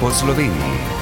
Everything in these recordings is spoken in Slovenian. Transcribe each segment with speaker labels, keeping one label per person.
Speaker 1: po Sloveniji.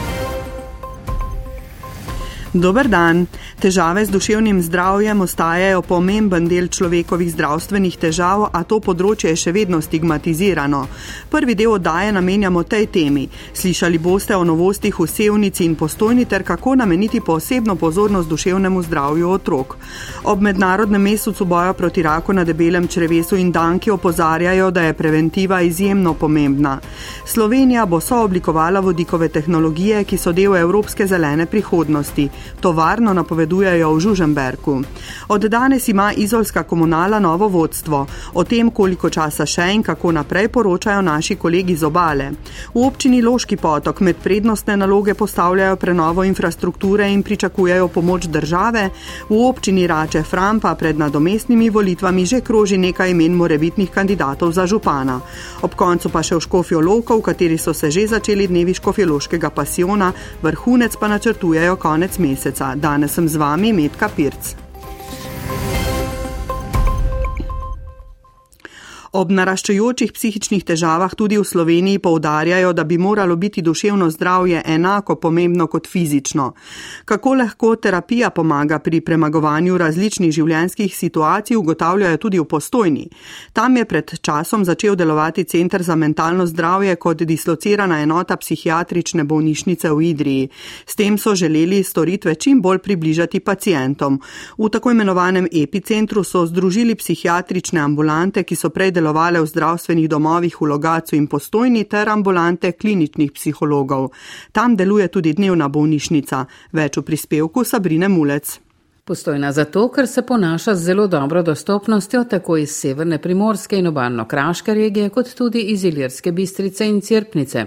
Speaker 2: Dober dan. Težave z duševnim zdravjem ostajajo pomemben del človekovih zdravstvenih težav, a to področje je še vedno stigmatizirano. Prvi del oddaje namenjamo tej temi. Slišali boste o novostih v sevnici in postojni ter kako nameniti posebno pozornost duševnemu zdravju otrok. Ob mednarodnem mesecu boja proti raku na debelem črevesu in danki opozarjajo, da je preventiva izjemno pomembna. Slovenija bo sooblikovala vodikove tehnologije, ki so del evropske zelene prihodnosti. Tovarno napovedujejo v Žuženberku. Od danes ima izolska komunala novo vodstvo. O tem, koliko časa še in kako naprej, poročajo naši kolegi z obale. V občini Loški potok med prednostne naloge postavljajo prenovo infrastrukture in pričakujejo pomoč države. V občini Rače Frampa pred nadomestnimi volitvami že kroži nekaj imen morebitnih kandidatov za župana. Ob koncu pa še v Škofijo Loko, v kateri so se že začeli dnevi Škofjološkega pasiona, vrhunec pa načrtujejo konec meseca meseca. Danes sem z vami Metka Pirc. Ob naraščajočih psihičnih težavah tudi v Sloveniji poudarjajo, da bi moralo biti duševno zdravje enako pomembno kot fizično. Kako lahko terapija pomaga pri premagovanju različnih življenjskih situacij, ugotavljajo tudi v postojni. Tam je pred časom začel delovati Centr za mentalno zdravje kot dislocirana enota psihiatrične bolnišnice v Idriji. S tem so želeli storitve čim bolj približati pacijentom. V tako imenovanem epicentru so združili psihiatrične ambulante, ki so prej delovali delovale v zdravstvenih domovih v Logacu in postojni ter ambulante kliničnih psihologov. Tam deluje tudi dnevna bolnišnica. Več v prispevku Sabrine Mulec.
Speaker 3: Postojna zato, ker se ponaša z zelo dobro dostopnostjo tako iz severne primorske in obalno-kraške regije, kot tudi iz Ilirske bistrice in Cirpnice.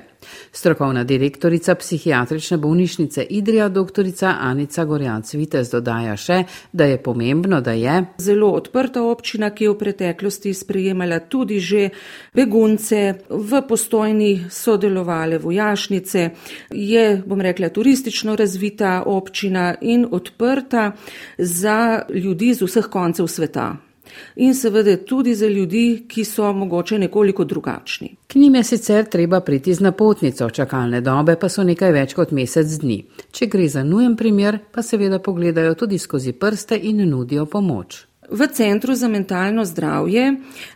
Speaker 3: Strokovna direktorica psihiatrične bolnišnice Idrija, doktorica Anica Gorjanc Vitez, dodaja še, da je pomembno, da je
Speaker 4: zelo odprta občina, ki je v preteklosti sprejemala tudi že begunce, v postojni sodelovale vojašnice, je, bom rekla, turistično razvita občina in odprta za ljudi z vseh koncev sveta in seveda tudi za ljudi, ki so mogoče nekoliko drugačni.
Speaker 3: K njim je sicer treba priti z napotnico, čakalne dobe pa so nekaj več kot mesec dni. Če gre za nujen primer, pa seveda pogledajo tudi skozi prste in nudijo pomoč.
Speaker 4: V Centru za mentalno zdravje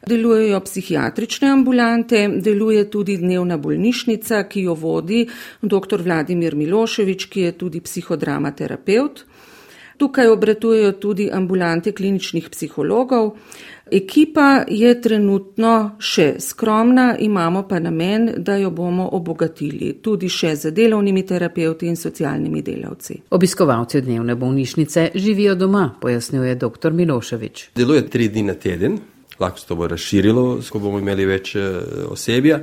Speaker 4: delujejo psihiatrične ambulante, deluje tudi dnevna bolnišnica, ki jo vodi dr. Vladimir Miloševič, ki je tudi psihodramaterapeut. Tukaj obratujejo tudi ambulante kliničnih psihologov. Ekipa je trenutno še skromna, imamo pa namen, da jo bomo obogatili tudi še z delovnimi terapeuti in socialnimi delavci.
Speaker 3: Obiskovalci dnevne bolnišnice živijo doma, pojasnjuje dr. Miloševič.
Speaker 5: Deluje tri dni na teden, lahko se to bo razširilo, ko bomo imeli več eh, osebja.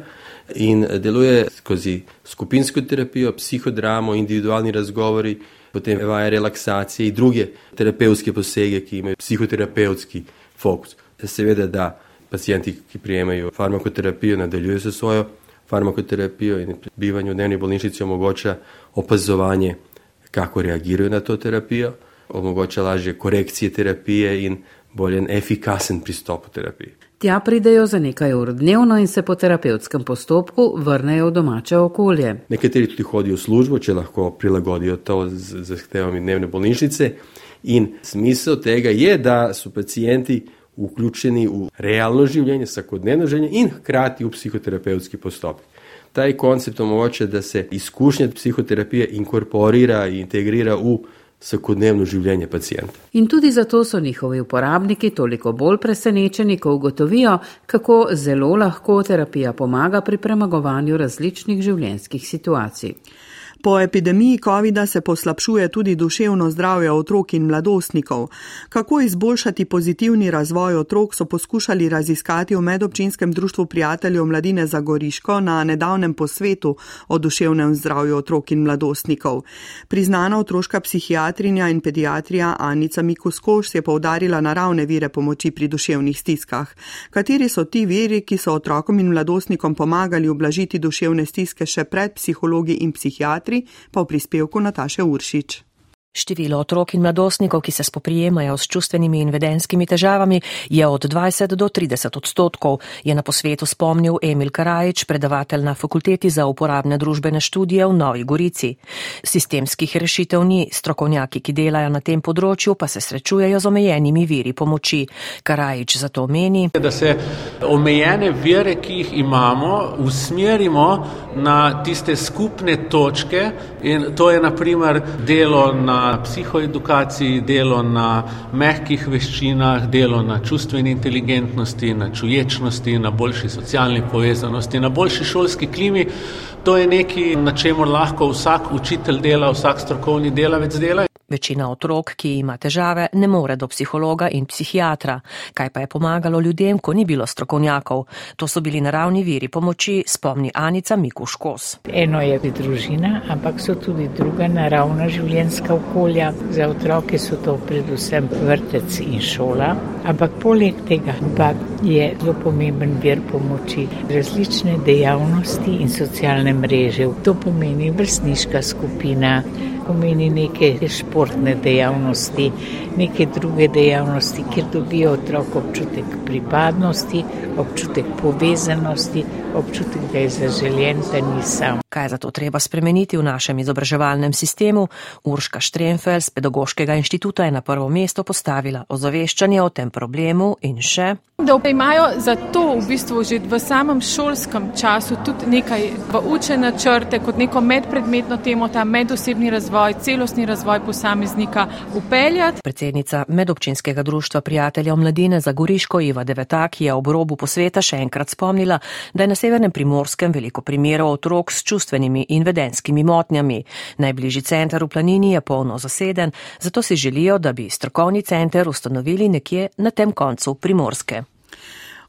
Speaker 5: In deluje skozi skupinsko terapijo, psihodramo, individualni razgovori, potem vaje relaksacije in druge terapevtske posege, ki imajo psihoterapevtski fokus. Seveda, da pacijenti, ki prijemajo farmakoterapijo, nadaljujejo se svojo farmakoterapijo in bivanje v dnevni bolnišnici omogoča opazovanje, kako reagirajo na to terapijo, omogoča lažje korekcije terapije in bolj efikasen pristop v terapiji.
Speaker 3: Tja pridejo za nekaj ur dnevno in se po terapevtskem postopku vrnejo v domače okolje.
Speaker 5: Nekateri tudi hodijo v službo, če lahko prilagodijo to z zahtevami dnevne bolnišnice. In smisel tega je, da so pacijenti vključeni v realno življenje, vsakodnevno življenje in hkrati v psihoterapevtski postopek. Ta koncept omogoča, da se izkušnja psihoterapije inkorporira in integrira v vsakodnevno življenje pacijenta.
Speaker 3: In tudi zato so njihovi uporabniki toliko bolj presenečeni, ko ugotovijo, kako zelo lahko terapija pomaga pri premagovanju različnih življenjskih situacij.
Speaker 2: Po epidemiji COVID-a se poslabšuje tudi duševno zdravje otrok in mladostnikov. Kako izboljšati pozitivni razvoj otrok, so poskušali raziskati v medobčinskem društvu prijateljev mladine za Goriško na nedavnem posvetu o duševnem zdravju otrok in mladostnikov. Priznana otroška psihiatrinja in pediatrija Anica Mikuskoš je povdarila naravne vire pomoči pri duševnih stiskah. Kateri so ti viri, ki so otrokom in mladostnikom pomagali oblažiti duševne stiske še pred psihologi in psihiatri? Pa v prispevku Nataše Uršič.
Speaker 1: Število otrok in mladostnikov, ki se spoprijemajo s čustvenimi in vedenskimi težavami, je od 20 do 30 odstotkov, je na posvetu spomnil Emil Karajič, predavatelj na Fakulteti za uporabne družbene študije v Novi Gorici. Sistemskih rešitev ni, strokovnjaki, ki delajo na tem področju, pa se srečujejo z omejenimi viri pomoči. Karajič zato meni,
Speaker 6: da se omejene vire, ki jih imamo, usmerimo na tiste skupne točke in to je naprimer delo na psihoedukaciji, delo na mehkih veščinah, delo na čustveni inteligentnosti, na čuječnosti, na boljši socialni povezanosti, na boljši šolski klimi. To je nekaj, na čemer lahko vsak učitelj dela, vsak strokovni delavec dela.
Speaker 1: Večina otrok, ki ima težave, ne more do psihologa in psihiatra. Kaj pa je pomagalo ljudem, ko ni bilo strokovnjakov? To so bili naravni viri pomoči, spomni Anica Mikuškos.
Speaker 7: Eno je družina, ampak so tudi druga naravna življenjska okolja. Za otroke so to predvsem vrtec in šola, ampak poleg tega pa je zelo pomemben vir pomoči različne dejavnosti in socialne mreže. To pomeni vrstniška skupina pomeni neke športne dejavnosti, neke druge dejavnosti, kjer dobijo otrok občutek pripadnosti, občutek povezanosti, občutek, da je zaželjen, da ni sam.
Speaker 1: Kaj je zato treba spremeniti v našem izobraževalnem sistemu? Urška Štrenfel z Pedagoškega inštituta je na prvo mesto postavila ozaveščanje o tem problemu in še.
Speaker 8: Da imajo za to v bistvu že v samem šolskem času tudi nekaj v učene črte kot neko medpredmetno temo, ta medosebni razvoj, celostni razvoj posameznika upeljati.
Speaker 1: Predsednica medobčinskega društva prijateljev mladine za Goriško Iva Devetak je ob robu posveta še enkrat spomnila, da je na severnem primorskem veliko primerov otrok s čustvenimi in vedenskimi motnjami. Najbližji center v planini je polno zaseden, zato si želijo, da bi strokovni center ustanovili nekje na tem koncu primorske.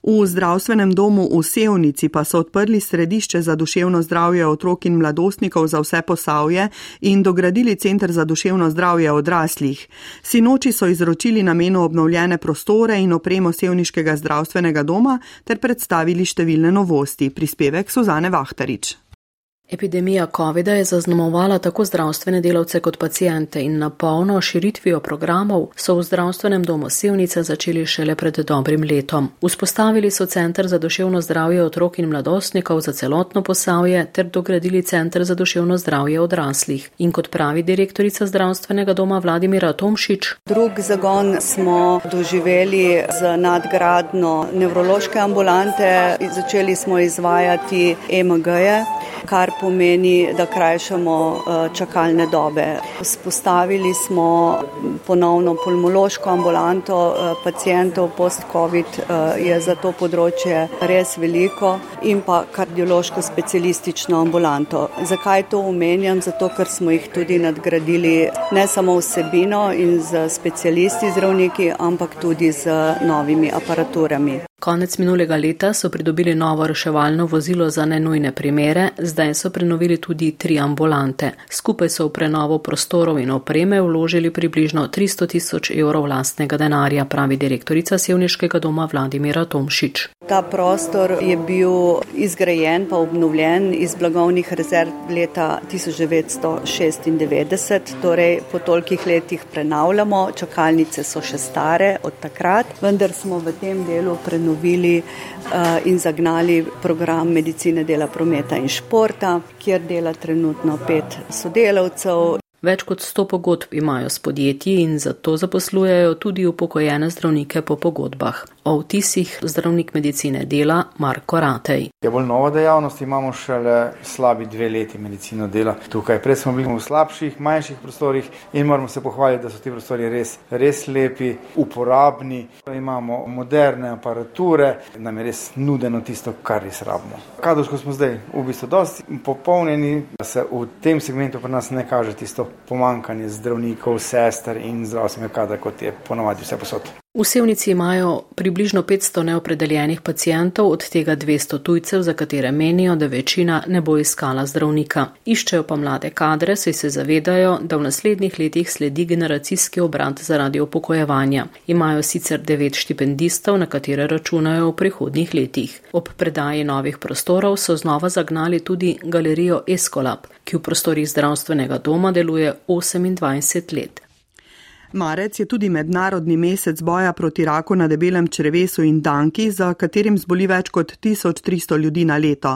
Speaker 2: V zdravstvenem domu v Sevnici pa so odprli središče za duševno zdravje otrok in mladostnikov za vse posavje in dogradili centr za duševno zdravje odraslih. Sinoči so izročili namenu obnovljene prostore in opremo Sevniškega zdravstvenega doma ter predstavili številne novosti. Prispevek Suzane Vahtarič.
Speaker 9: Epidemija COVID-a je zaznamovala tako zdravstvene delavce kot pacijente in na polno širitvijo programov so v zdravstvenem domu Sevnica začeli šele pred dobrim letom. Vzpostavili so centr za duševno zdravje otrok in mladostnikov za celotno posavje ter dogradili centr za duševno zdravje odraslih. In kot pravi direktorica zdravstvenega doma Vladimira Tomšič.
Speaker 10: Drug zagon smo doživeli z nadgradno nevrološke ambulante, začeli smo izvajati EMG-je, pomeni, da krajšamo eh, čakalne dobe. Spostavili smo ponovno pulmološko ambulanto eh, pacijentov post-COVID, eh, je za to področje res veliko in pa kardiološko specialistično ambulanto. Zakaj to omenjam? Zato, ker smo jih tudi nadgradili ne samo vsebino in z specialisti zdravniki, ampak tudi z novimi aparaturami.
Speaker 9: Konec minulega leta so pridobili novo reševalno vozilo za nenujne primere, zdaj so prenovili tudi tri ambulante. Skupaj so v prenovo prostorov in opreme vložili približno 300 tisoč evrov lastnega denarja, pravi direktorica Sevniškega doma Vladimira Tomšič.
Speaker 10: Ta prostor je bil izgrajen pa obnovljen iz blagovnih rezerv leta 1996, torej po tolikih letih prenavljamo, čakalnice so še stare od takrat, vendar smo v tem delu prenovili obnovili eh, in zagnali program medicine dela prometa in športa, kjer dela trenutno pet sodelavcev.
Speaker 9: Več kot sto pogodb imajo s podjetji in zato zaposlujejo tudi upokojene zdravnike po pogodbah. O vtisih zdravnik medicine dela Marko Ratej.
Speaker 11: Je bolj nova dejavnost, imamo šele slabi dve leti medicino dela tukaj. Prej smo bili v slabših, manjših prostorih in moramo se pohvaliti, da so ti prostori res, res lepi, uporabni. Imamo moderne aparature, nam je res nudeno tisto, kar res rabimo. Kadovsko smo zdaj v bistvu dosti popolnjeni, da se v tem segmentu pri nas ne kaže tisto pomankanje zdravnikov, sester in zdravstvenega kadra, kot je ponovadi vse posod.
Speaker 9: V Sevnici imajo približno 500 neopredeljenih pacijentov, od tega 200 tujcev, za katere menijo, da večina ne bo iskala zdravnika. Iščejo pa mlade kadre, saj se zavedajo, da v naslednjih letih sledi generacijski obrat zaradi upokojevanja. Imajo sicer devet štipendistov, na katere računajo v prihodnjih letih. Ob predaji novih prostorov so znova zagnali tudi galerijo Eskolab, ki v prostorih zdravstvenega doma deluje 28 let.
Speaker 2: Marec je tudi mednarodni mesec boja proti raku na debelem črevesu in danki, za katerim zboli več kot 1300 ljudi na leto.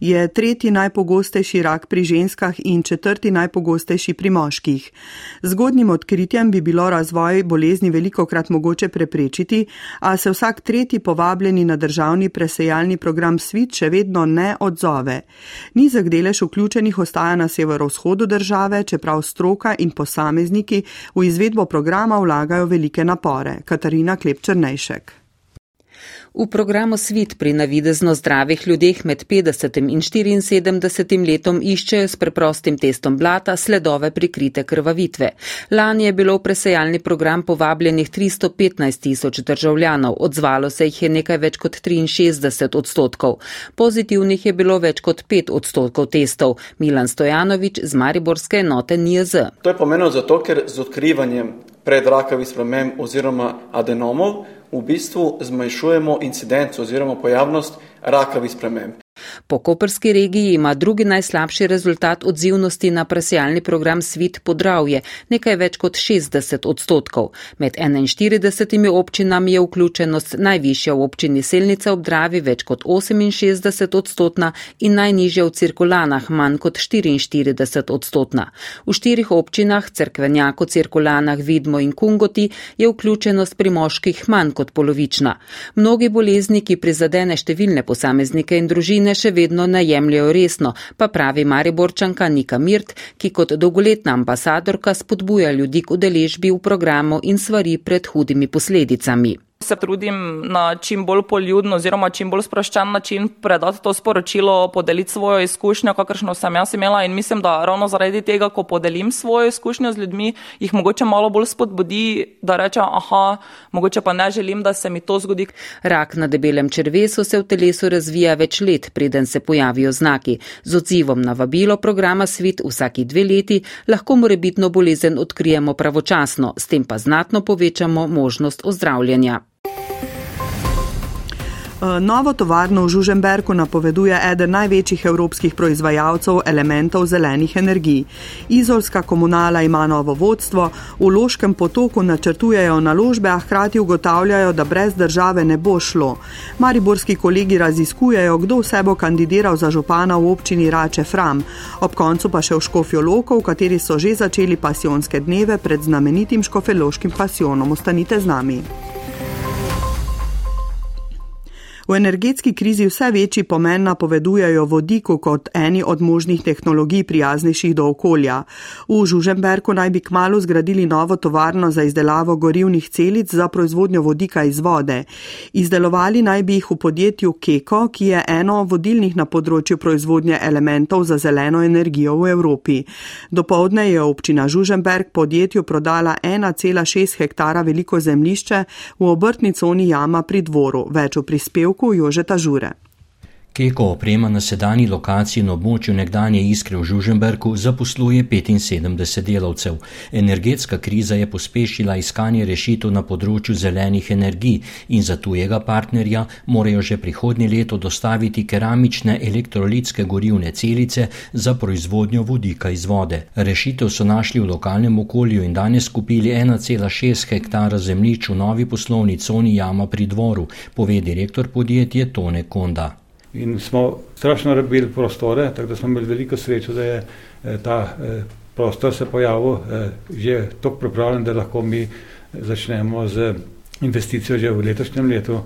Speaker 2: Je tretji najpogostejši rak pri ženskah in četrti najpogostejši pri moških. Zgodnim odkritjem bi bilo razvoj bolezni veliko krat mogoče preprečiti, a se vsak tretji povabljeni na državni presejalni program SWIT še vedno ne odzove. Nizek delež vključenih ostaja na severovzhodu države, čeprav stroka in posamezniki v izvedbo programa vlagajo velike napore. Katarina Klepčrnejšek.
Speaker 12: V programu Svit pri navidezno zdravih ljudeh med 50 in 74 letom iščejo s preprostim testom blata sledove prikrite krvavitve. Lani je bilo v presejalni program povabljenih 315 tisoč državljanov, odzvalo se jih je nekaj več kot 63 odstotkov. Pozitivnih je bilo več kot 5 odstotkov testov. Milan Stojanovič z Mariborske enote NIZ.
Speaker 13: To je pomenilo zato, ker z odkrivanjem predrakavih sprememb oziroma adenomov v bistvu zmanjšujemo incidenco oziroma pojavnost rakavih sprememb.
Speaker 12: Po koperski regiji ima drugi najslabši rezultat odzivnosti na presejalni program Svit podravje, nekaj več kot 60 odstotkov. Med 41 občinami je vključenost najvišja v občini Selnica ob Dravi več kot 68 odstotna in najnižja v cirkulanah manj kot 44 odstotna. V štirih občinah, Cerkvenjako, Cirkulanah, Vidmo in Kungoti, je vključenost pri moških manj kot polovična. Mnogi bolezni, ki prizadene številne posameznike in družine, še vedno najemljajo resno, pa pravi Mariborčanka Nika Mirt, ki kot dolgoletna ambasadorka spodbuja ljudi k udeležbi v programu in svari pred hudimi posledicami
Speaker 14: se trudim na čim bolj poljudno oziroma čim bolj sproščen način predati to sporočilo, podeliti svojo izkušnjo, kakršno sem jaz imela in mislim, da ravno zaradi tega, ko podelim svojo izkušnjo z ljudmi, jih mogoče malo bolj spodbudi, da reče, aha, mogoče pa ne želim, da se mi to zgodi.
Speaker 12: Rak na debelem črvesu se v telesu razvija več let, preden se pojavijo znaki. Z odzivom na vabilo programa Svit vsaki dve leti lahko morebitno bolezen odkrijemo pravočasno, s tem pa znatno povečamo možnost ozdravljanja.
Speaker 2: Eh, novo tovarno v Žuženberku napoveduje eden največjih evropskih proizvajalcev elementov zelenih energij. Izolska komunala ima novo vodstvo, v Loškem potoku načrtujejo naložbe, a hkrati ugotavljajo, da brez države ne bo šlo. Mariborski kolegi raziskujejo, kdo vse bo kandidiral za župana v občini Rače Fram, ob koncu pa še v Škofijo Loko, v kateri so že začeli pasionske dneve pred znamenitim škofeloškim pasionom. Ostanite z nami. V energetski krizi vse večji pomen napovedujejo vodiku kot eni od možnih tehnologij prijaznejših do okolja. V Žuženberku naj bi kmalo zgradili novo tovarno za izdelavo gorivnih celic za proizvodnjo vodika iz vode. Izdelovali naj bi jih v podjetju Keko, ki je eno vodilnih na področju proizvodnje elementov za zeleno energijo v Evropi. Dopovdne je občina Žuženberg podjetju prodala 1,6 hektara veliko zemlišče v obrtni coni jama pri dvoru. Več o prispevku roku Jožeta Žure.
Speaker 15: Keko oprema na sedajni lokaciji na območju nekdanje Iskre v Žuženberku zaposluje 75 delavcev. Energetska kriza je pospešila iskanje rešitev na področju zelenih energij in za tujega partnerja morajo že prihodnje leto dostaviti keramične elektrolitske gorivne celice za proizvodnjo vodika iz vode. Rešitev so našli v lokalnem okolju in danes kupili 1,6 hektara zemljišč v novi poslovni coni Jama pri dvoru, pove direktor podjetja Tone Konda
Speaker 16: in smo strašno rabili prostore, tako da smo imeli veliko srečo, da je eh, ta eh, prostor se pojavil eh, že tako pripravljen, da lahko mi začnemo z investicijo že v letošnjem letu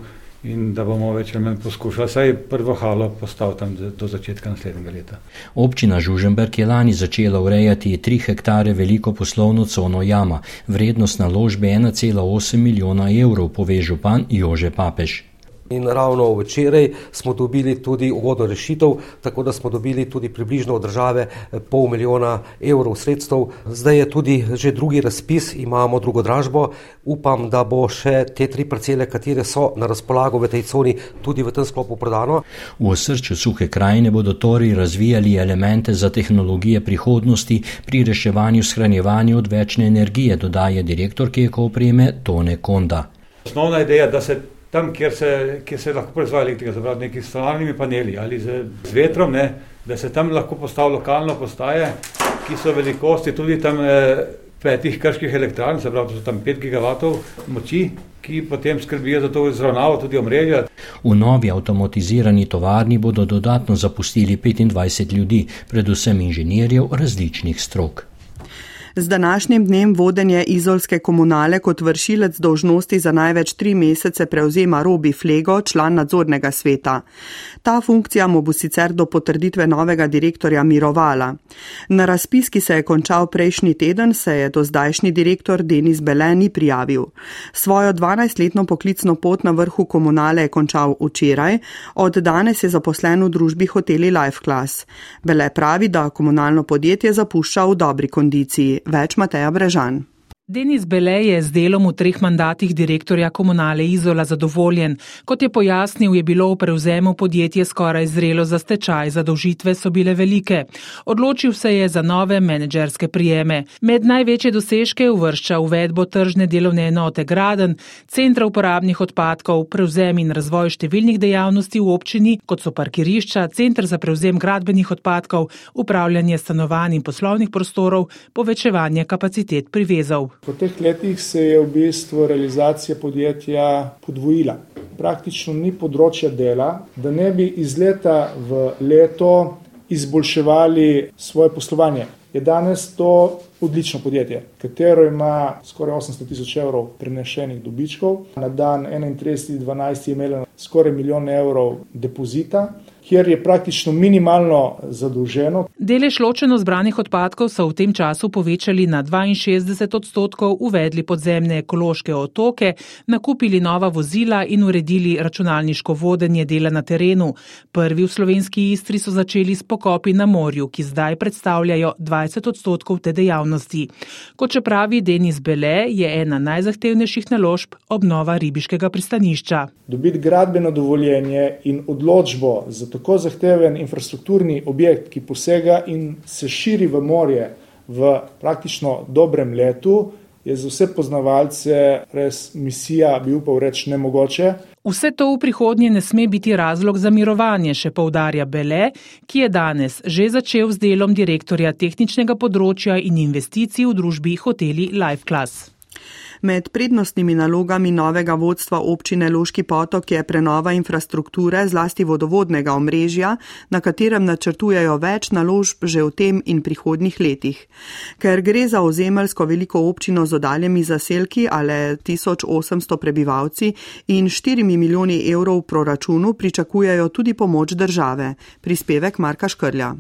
Speaker 16: in da bomo več ali manj poskušali vsaj prvo halo postaviti tam do začetka naslednjega leta.
Speaker 15: Občina Žuženberg je lani začela urejati 3 hektare veliko poslovno cono jama, vrednost naložbe 1,8 milijona evrov, pove župan Jože Papež.
Speaker 17: In ravno včeraj smo dobili tudi ugodno rešitev, tako da smo dobili tudi približno od države pol milijona evrov sredstev. Zdaj je tudi že drugi razpis, imamo drugo dražbo. Upam, da bo še te tri parcele, katere so na razpolago v tej coni, tudi v tem sklopu prodano.
Speaker 15: V osrčju suhe krajine bodo torej razvijali elemente za tehnologije prihodnosti pri reševanju shranjevanja odvečne energije, dodaje direktor Keko opreme Tone Konda.
Speaker 16: Osnovna ideja, da se tam, kjer se, kjer se lahko proizvaja elektrika, zapravo neki s solarnimi paneli ali z, z vetrom, ne, da se tam lahko postavi lokalno postaje, ki so velikosti tudi tam eh, petih krških elektrarn, se pravi, so tam 5 gigavatov moči, ki potem skrbijo za to izravnavo tudi omrežja.
Speaker 15: V novi avtomatizirani tovarni bodo dodatno zapustili 25 ljudi, predvsem inženirjev različnih strok.
Speaker 2: Z današnjim dnem vodenje izolske komunale kot vršilec dožnosti za največ tri mesece prevzema Robi Flego, član nadzornega sveta. Ta funkcija mu bo sicer do potrditve novega direktorja mirovala. Na razpis, ki se je končal prejšnji teden, se je do zdajšnji direktor Denis Beleni prijavil. Svojo 12-letno poklicno pot na vrhu komunale je končal včeraj, od danes je zaposlen v družbi hoteli Life Class. Bele pravi, da komunalno podjetje zapušča v dobri kondiciji. Več Mateja Brežan.
Speaker 18: Denis Bele je z delom v treh mandatih direktorja komunale Izola zadovoljen. Kot je pojasnil, je bilo v prevzemu podjetje skoraj zrelo za stečaj, zadolžitve so bile velike. Odločil se je za nove menedžerske prijeme. Med največje dosežke uvršča uvedbo tržne delovne enote Graden, centra uporabnih odpadkov, prevzem in razvoj številnih dejavnosti v občini, kot so parkirišča, centr za prevzem gradbenih odpadkov, upravljanje stanovanj in poslovnih prostorov, povečevanje kapacitet privezov.
Speaker 19: Po teh letih se je v bistvu realizacija podjetja podvojila. Praktično ni področja dela, da ne bi iz leta v leto izboljševali svoje poslovanje. Je danes to odlično podjetje, katero ima skoraj 800 tisoč evrov prenešenih dobičkov. Na dan 31.12. je imelo skoraj milijon evrov depozita kjer je praktično minimalno zadolženo.
Speaker 18: Delež ločeno zbranih odpadkov so v tem času povečali na 62 odstotkov, uvedli podzemne ekološke otoke, nakupili nova vozila in uredili računalniško vodenje dela na terenu. Prvi v slovenski istri so začeli s pokopi na morju, ki zdaj predstavljajo 20 odstotkov te dejavnosti. Kot če pravi Denis Bele, je ena najzahtevnejših naložb obnova ribiškega pristanišča.
Speaker 19: Dobiti gradbeno dovoljenje in odločbo za tako zahteven infrastrukturni objekt, ki posega in se širi v morje v praktično dobrem letu, je za vse poznavalce res misija, bi upal reči, nemogoče.
Speaker 18: Vse to v prihodnje ne sme biti razlog za mirovanje, še povdarja Bele, ki je danes že začel z delom direktorja tehničnega področja in investicij v družbi hoteli Life Class.
Speaker 2: Med prednostnimi nalogami novega vodstva občine Loški potok je prenova infrastrukture, zlasti vodovodnega omrežja, na katerem načrtujejo več naložb že v tem in prihodnih letih. Ker gre za ozemeljsko veliko občino z odaljemi zaselki ali 1800 prebivalci in 4 milijoni evrov v proračunu, pričakujejo tudi pomoč države. Prispevek Marka Škrlja.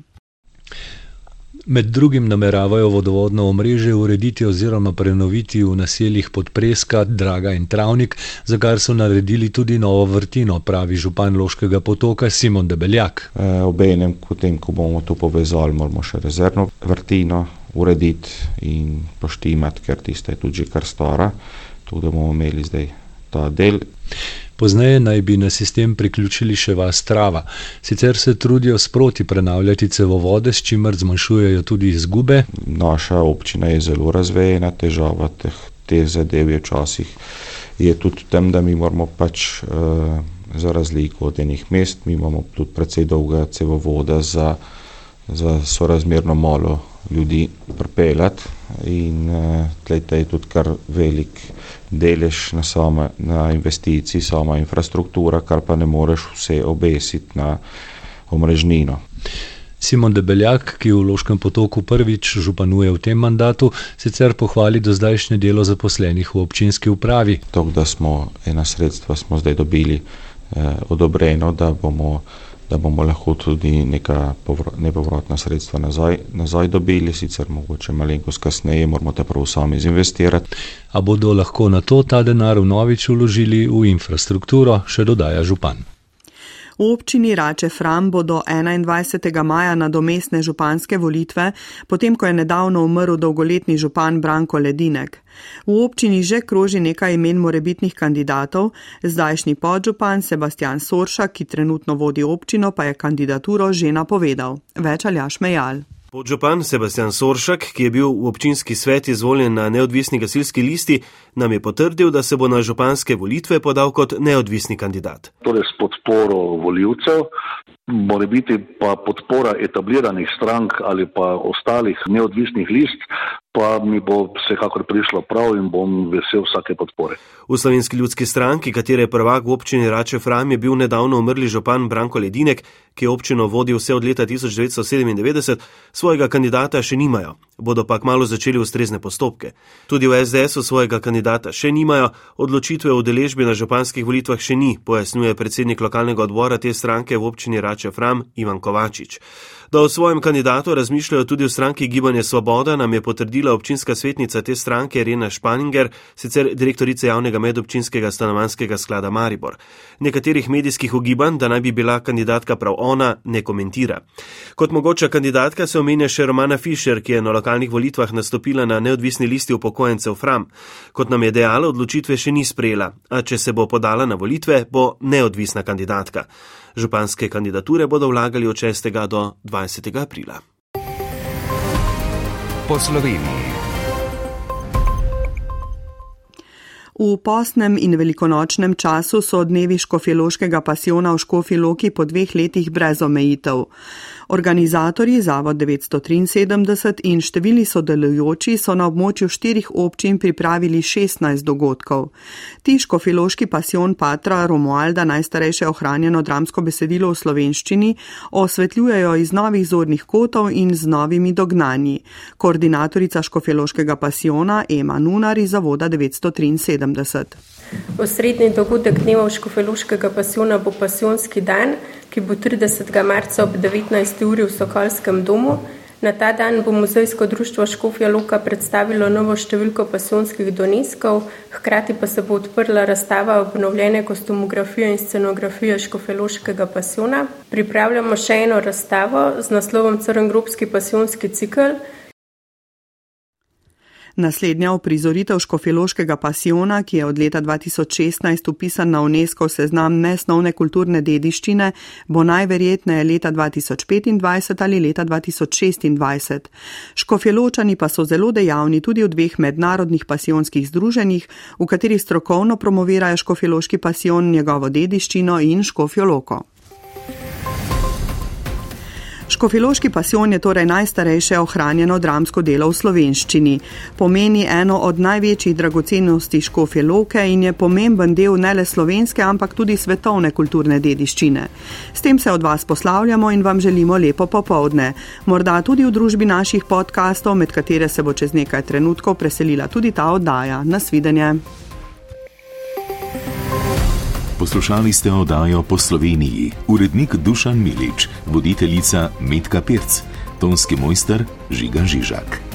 Speaker 20: Med drugim nameravajo vodovodno omrežje urediti oziroma prenoviti v naseljih Podpreska, Draga in Travnik, za kar so naredili tudi novo vrtino, pravi župan Loškega potoka Simon Debeljak.
Speaker 21: E, obenem, potem, ko bomo to povezali, moramo še rezervno vrtino urediti in poštimati, ker tiste je tudi že kar stara, tudi bomo imeli zdaj ta del.
Speaker 20: Pozneje naj bi na sistem priključili še vas trava. Sicer se trudijo sproti prenavljati cevovode, s čimer zmanjšujejo tudi izgube.
Speaker 21: Naša občina je zelo razvejena, težava teh, teh zadev je včasih je tudi v tem, da mi moramo pač uh, za razliko od enih mest, mi imamo tudi precej dolga cevovoda za, za sorazmerno malo ljudi pripeljati in uh, tlete je tudi kar velik delež na, sama, na investiciji, sama infrastruktura, kar pa ne moreš vse obesiti na omrežnino.
Speaker 20: Simon Debeljak, ki v Loškem potoku prvič županuje v tem mandatu, sicer pohvali do zdajšnje delo zaposlenih v občinski upravi.
Speaker 21: To, da smo ena sredstva smo zdaj dobili eh, odobreno, da bomo da bomo lahko tudi neka nepovratna sredstva nazaj, nazaj dobili, sicer mogoče malenkost kasneje moramo te prav sami zinvestirati.
Speaker 20: A bodo lahko na to ta denar vnovič uložili v infrastrukturo, še dodaja župan.
Speaker 2: V občini Rače Fram bodo 21. maja nadomestne županske volitve, potem ko je nedavno umrl dolgoletni župan Branko Ledinek. V občini že kroži nekaj imen morebitnih kandidatov, zdajšnji podžupan Sebastian Sorša, ki trenutno vodi občino, pa je kandidaturo že napovedal. Več aljaš mejal.
Speaker 22: Podžupan Sebastian Soršak, ki je bil v občinski svet izvoljen na neodvisni gasilski listi, nam je potrdil, da se bo na županske volitve podal kot neodvisni kandidat.
Speaker 23: Torej s podporo voljivcev, more biti pa podpora etabliranih strank ali pa ostalih neodvisnih list, pa mi bo vsekakor prišlo prav in bom vesel vsake podpore.
Speaker 22: V slovenski ljudski stranki, katere prvak v občini Rače Fram je bil nedavno umrli župan Branko Ledinek, ki je občino vodil vse od leta 1997, svojega kandidata še nimajo, bodo pa kmalo začeli ustrezne postopke. Tudi v SDS-u svojega kandidata še nimajo, odločitve o deležbi na županskih volitvah še ni, pojasnjuje predsednik lokalnega odbora te stranke v občini Rače Fram Ivan Kovačič. Da o svojem kandidatu razmišljajo tudi v stranki Gibanje Svoboda, nam je potrdila občinska svetnica te stranke Rena Španinger, sicer direktorica javnega medobčinskega stanovanskega sklada Maribor. Nekaterih medijskih ugibanj, da naj bi bila kandidatka prav ona, ne komentira. Kot mogoča kandidatka se omenja še Romana Fischer, ki je na lokalnih volitvah nastopila na neodvisni listi upokojencev Fram. Kot nam je dejala, odločitve še ni sprejela, a če se bo podala na volitve, bo neodvisna kandidatka. Županske kandidature bodo vlagali od 6. do 20. aprila.
Speaker 2: Po Sloveniji. V posnem in velikonočnem času so dnevi škofjeloškega pasiona v Škofjeloki po dveh letih brez omejitev. Organizatorji Zavod 973 in številni sodelujoči so na območju štirih občin pripravili 16 dogodkov. Tiško filoški pasion Patra Romualda, najstarejše ohranjeno dramsko besedilo v slovenščini, osvetljujejo iz novih zornih kotov in z novimi dognanji. Koordinatorica škofiloškega pasiona Ema Nunar iz Zavoda 973.
Speaker 24: Osrednji dogodek dneva škofiloškega pasiona bo pasionski dan ki bo 30. marca ob 19. uri v Sokolskem domu. Na ta dan bo Muzejsko društvo Škofja Loka predstavilo novo številko pasionskih doneskov, hkrati pa se bo odprla razstava obnovljene kostumografije in scenografije Škofeloškega pasiona. Pripravljamo še eno razstavo z naslovom Crngrobski pasionski cikl,
Speaker 2: Naslednja uprizoritev škofiloškega pasiona, ki je od leta 2016 upisan na UNESCO seznam nesnovne kulturne dediščine, bo najverjetneje leta 2025 ali leta 2026. Škofiločani pa so zelo dejavni tudi v dveh mednarodnih pasionskih združenjih, v katerih strokovno promovirajo škofiloški pasion, njegovo dediščino in škofjoloko. Škofiloški pasion je torej najstarejše ohranjeno dramsko delo v slovenščini. Pomeni eno od največjih dragocenosti škofiloke in je pomemben del ne le slovenske, ampak tudi svetovne kulturne dediščine. S tem se od vas poslavljamo in vam želimo lepo popovdne. Morda tudi v družbi naših podkastov, med katere se bo čez nekaj trenutkov preselila tudi ta oddaja. Nasvidenje.
Speaker 25: Poslušali ste oddajo po Sloveniji, urednik Dušan Milič, voditeljica Metka Pirc, tonski mojster Žiga Žižak.